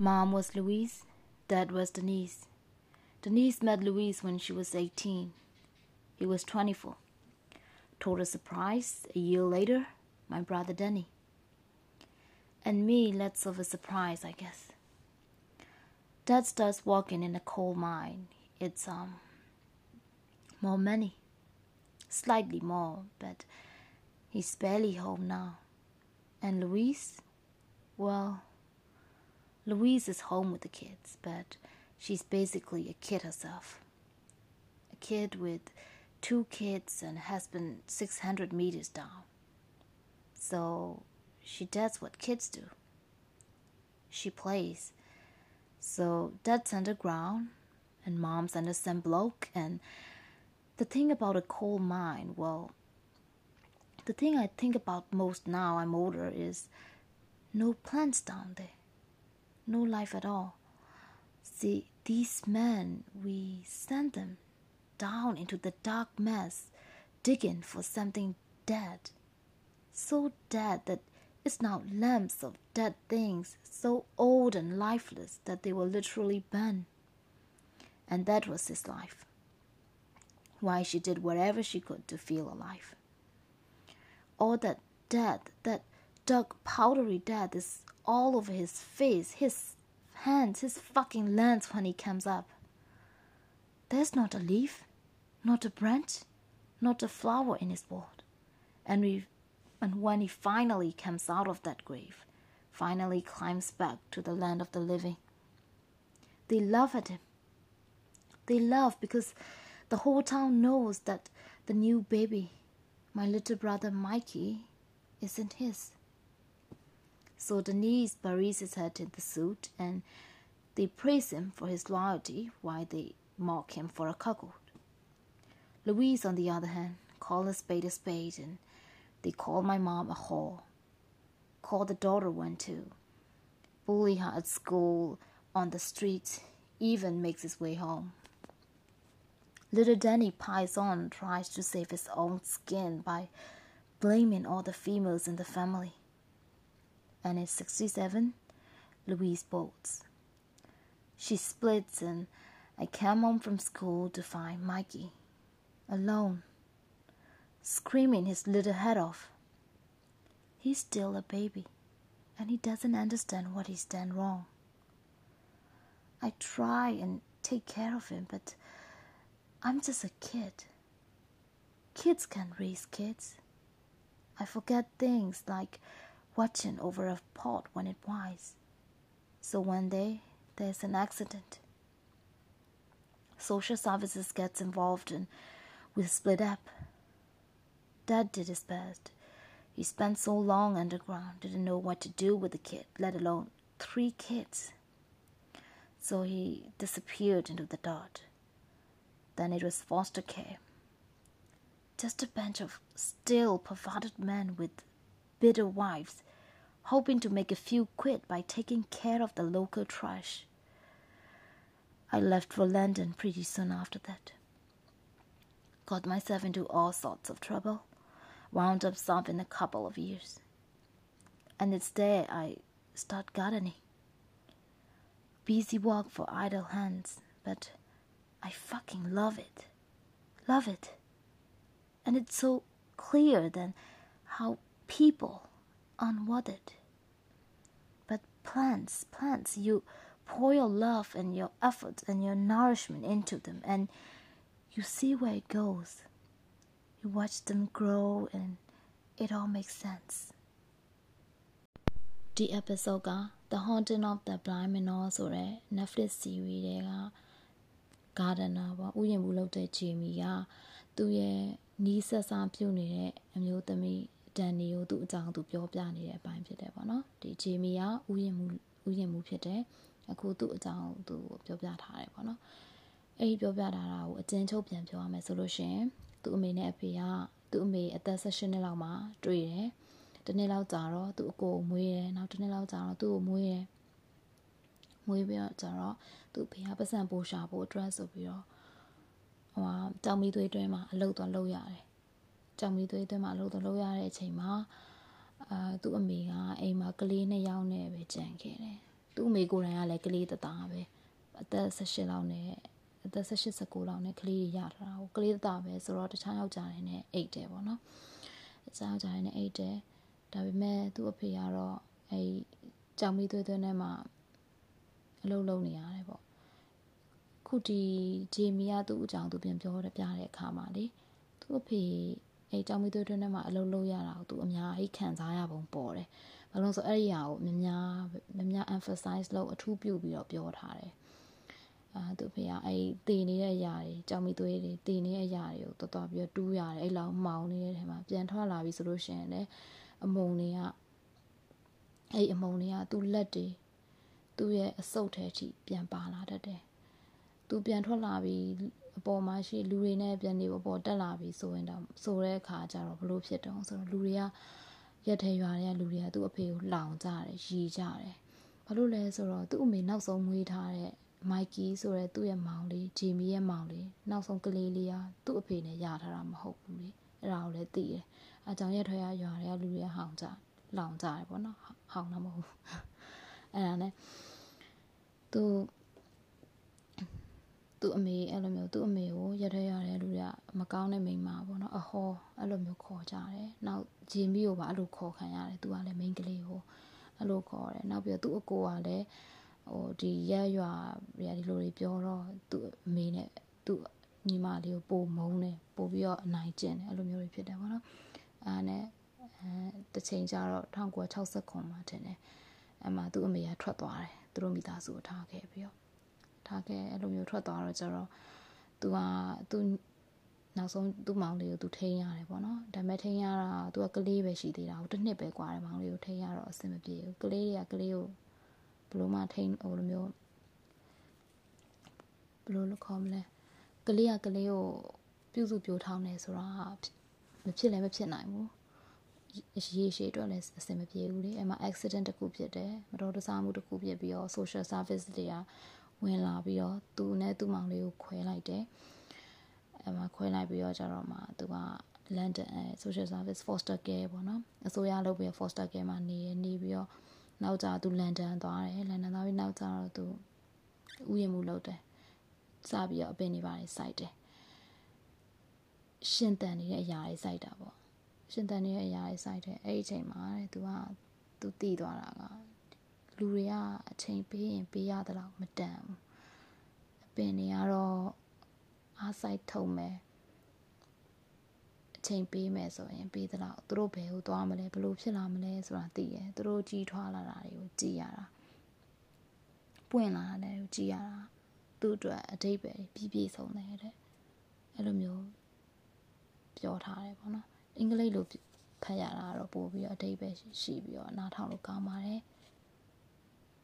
Mom was Louise, Dad was Dennis. Dennis met Louise when she was 18. He was 24. Total surprise, a year later, my brother Denny. And me, less of a surprise, I guess. Dad starts working in a coal mine. It's, um, more money. Slightly more, but he's barely home now. And Louise? Well, Louise is home with the kids, but she's basically a kid herself. A kid with two kids and a husband 600 meters down. So she does what kids do. She plays. So dad's underground and mom's under some bloke and the thing about a coal mine, well, the thing I think about most now I'm older is no plants down there. No life at all. See, these men, we send them down into the dark mess, digging for something dead. So dead that it's now lumps of dead things, so old and lifeless that they will literally burn. And that was his life. Why she did whatever she could to feel alive. All that death, that dark powdery death is all over his face, his hands, his fucking lens when he comes up. There's not a leaf, not a branch, not a flower in his world. And we and when he finally comes out of that grave, finally climbs back to the land of the living, they laugh at him. They laugh because the whole town knows that the new baby, my little brother Mikey, isn't his. So Dennis buries his head in the suit and they praise him for his loyalty while they mock him for a cuckold. Louise, on the other hand, call a spade a spade and they call my mom a whore. Call the daughter one too. Bully her at school, on the street, even makes his way home. Little Danny pies on, tries to save his own skin by blaming all the females in the family and at 67, Louise bolts. She splits, and I come home from school to find Mikey alone, screaming his little head off. He's still a baby, and he doesn't understand what he's done wrong. I try and take care of him, but I'm just a kid. Kids can raise kids. I forget things like watching over a pot when it boils. So one day there's an accident. Social services gets involved and we split up. Dad did his best. He spent so long underground, didn't know what to do with the kid, let alone three kids. So he disappeared into the dark. Then it was foster care. Just a bunch of still perverted men with bitter wives hoping to make a few quid by taking care of the local trash. I left for London pretty soon after that. Got myself into all sorts of trouble, wound up in a couple of years. And it's there I start gardening. Busy work for idle hands, but I fucking love it. Love it. And it's so clear then how people unwanted plants, plants, you pour your love and your effort and your nourishment into them, and you see where it goes. You watch them grow, and it all makes sense. ဒီ episode က The Haunting of the Blind Manor ဆိုတဲ့ Netflix series တွေက gardener ပေါ့ဥယျာဉ်ဘူးလုပ်တဲ့ဂျေမီကသူ့ရဲ့နီးဆက်စားပြုတ်နေတဲ့အမျိုးသမီး ဒန်နီကိုသူ့အကြောင်းသူပြောပြနေတဲ့အပိုင်းဖြစ်တယ်ပေါ့နော်ဒီဂျေမီကဥယျာဉ်မှုဥယျာဉ်မှုဖြစ်တယ်အခုသူ့အကြောင်းသူပြောပြထားတယ်ပေါ့နော်အဲ့ဒီပြောပြထားတာကိုအကျဉ်းချုပ်ပြန်ပြောရမယ်ဆိုလို့ရှိရင်သူ့အမေနဲ့အဖေကသူ့အမေအသက်16နှစ်လောက်မှာတွေ့တယ်တနေ့လောက်ကြာတော့သူ့အကိုမွေးတယ်နောက်တနေ့လောက်ကြာတော့သူ့ကိုမွေးတယ်မွေးပြီးတော့ကြာတော့သူ့ဖေကပတ်စံပိုးရှာဖို့အတွက်ဆိုပြီးတော့ဟိုတောင်မီသွေးတွင်းမှာအလုပ်သွားလုပ်ရတယ် ကြောင်မီသွေးသွင်းမှာလို့တော့လုပ်ရတဲ့အချိန်မှာအာသူ့အမေကအိမ်မှာကလေးနှစ်ယောက်နဲ့ပဲကြံခဲ့တယ်သူသူ့အမေကိုယ်တိုင်ကလည်းကလေးတသားပဲအသက်18လောက်နဲ့အသက်18 19လောက်နဲ့ကလေးရထားတာကိုကလေးတသားပဲဆိုတော့တခြားယောက်ျားတွေနဲ့အိတ်တယ်ပေါ့နော်တခြားယောက်ျားတွေနဲ့အိတ်တယ်ဒါပေမဲ့သူ့အဖေကတော့အဲကြောင်မီသွေးသွင်းထဲမှာအလုံးလုံးနေရတယ်ပေါ့ခုဒီဂျေမီကသူ့အကြောင်းသူပြန်ပြောပြတဲ့အခါမှာလေသူ့အဖေ အဲကြောင်မီသွေးသွင်းထဲမှာအလုံးလုံးရတာကိုသူအများကြီးခံစားရပုံပေါ်တယ်ဘာလို့ဆိုအဲ့ဒီဟာကိုများများများ emphasize လုပ်အထူးပြုပြီးတော့ပြောထားတယ်အာသူဖေကအဲ့တည်နေတဲ့အရာတွေကြောင်မီသွေးတွေတည်နေတဲ့အရာတွေကိုတော်တော်ပြီးတော့တူးရတယ်အဲ့လောက်မှောင်နေတဲ့ထဲမှာပြန်ထွက်လာပြီဆိုလို့ရှိရင်လည်းအမုံတွေကအဲ့အမုံတွေကသူ့လက်တွေသူ့ရဲ့အဆုတ်ထဲထိပြန်ပါလာတတ်တယ်သူပြန်ထွက်လာပြီး အပေါ်မှာရှိလူတွေနဲ့ပြန်နေအပေါ်တက်လာပြီးဆိုရင်တော့ဆိုတဲ့အခါကျတော့ဘလို့ဖြစ်တုံးဆိုတော့လူတွေကရက်ထဲရွာတွေကလူတွေကသူ့အဖေကိုလောင်ကြတယ်ရီကြတယ်ဘာလို့လဲဆိုတော့သူ့အမေနောက်ဆုံးမွေးထားတဲ့မိုက်ကီဆိုတဲ့သူ့ရဲ့မောင်လေးဂျီမီရဲ့မောင်လေးနောက်ဆုံးကလေးလေးကသူ့အဖေနဲ့ရထားတာမဟုတ်ဘူးလေအဲ့ဒါကိုလည်းသိတယ်အကြောင်းရက်ထွေရရွာတွေကလူတွေဟောင်ကြလောင်ကြတယ်ပေါ့နော်ဟောင်တော့မဟုတ်ဘူးအဲ့ဒါနဲ့သူ သူ့အမေအဲ့လိုမျိုးသူ့အမေကိုရက်ထဲရတဲ့လူတွေကမကောင်းတဲ့မိန်းမပေါ့နော်အဟောအဲ့လိုမျိုးခေါ်ကြတယ်နောက်ဂျီမီကိုပါအဲ့လိုခေါ်ခံရတယ်သူကလည်းမိန်းကလေးကိုအဲ့လိုခေါ်တယ်နောက်ပြီးတော့သူ့အကိုကလည်းဟိုဒီရက်ရွာရဒီလိုတွေပြောတော့သူ့အမေနဲ့သူ့ညီမလေးကိုပိုမုန်းတယ်ပိုပြီးတော့အနိုင်ကျင့်တယ်အဲ့လိုမျိုးတွေဖြစ်တယ်ပေါ့နော်အဲ့နဲ့အဲတချိန်ကျတော့1969မှာတင်တယ်အမှသူ့အမေကထွက်သွားတယ်သူတို့မိသားစုကိုထားခဲ့ပြီးတော့ ထားခဲ့အဲ့လိုမျိုးထွက်သွားတော့ကျတော့သူကသူနောက်ဆုံးသူ့မောင်လေးကိုသူထိန်းရတယ်ပေါ့နော်ဒါပေမဲ့ထိန်းရတာသူကကလေးပဲရှိသေးတာဟိုတစ်နှစ်ပဲกว่าတယ်မောင်လေးကိုထိန်းရတော့အဆင်မပြေဘူးကလေးတွေကကလေးကိုဘလို့မှထိန်းဟိုလိုမျိုးဘလို့လို့ခေါ်မလဲကလေးကကလေးကိုပြုစုပြိုးထောင်းနေဆိုတာမဖြစ်လည်းမဖြစ်နိုင်ဘူးရေရှည်အတွက်လည်းအဆင်မပြေဘူးလေအဲ့မှာ accident တခုဖြစ်တယ်မတော်တဆမှုတခုဖြစ်ပြီးတော့ social service တွေက ဝင်လာပြီးတော့သူနဲ့သူ့မောင်လေးကိုခွဲလိုက်တယ်အဲ့မှာခွဲလိုက်ပြီးတော့ကျတော့မှသူက London social service foster care ပေါ့နော်အစိုးရလုပ်ပြီး foster care မှာနေရနေပြီးတော့နောက်ကျသူလန်ဒန်သွားတယ်လန်ဒန်သွားပြီးနောက်ကျတော့သူဥယျာဉ်မှုလုပ်တယ်စပြီးတော့အပင်တွေပါတယ်စိုက်တယ်ရှင်တန်နေတဲ့အရာတွေစိုက်တာပေါ့ရှင်တန်နေတဲ့အရာတွေစိုက်တယ်အဲ့ဒီအချိန်မှာတဲ့သူကသူတည်သွားတာက လူတွေကအချိန်ပေးရင်ပေးရသလောက်မတန်ဘူးအပင်တွေကတော့အားစိုက်ထုံမယ်အချိန်ပေးမယ်ဆိုရင်ပေးသလောက်သူတို့ဘယ်ကိုသွားမလဲဘလို့ဖြစ်လာမလဲဆိုတာသိရယ်သူတို့ကြီးထွားလာတာတွေကိုကြည်ရတာပွင့်လာတာတွေကိုကြည်ရတာသူ့အတွက်အတိတ်ပဲပြီးပြည့်စုံတယ်တဲ့အဲ့လိုမျိုးပြောထားတယ်ပေါ့နော်အင်္ဂလိပ်လိုဖတ်ရတာတော့ပို့ပြီးတော့အတိတ်ပဲရှိပြီးတော့နားထောင်လို့ကောင်းပါတယ်။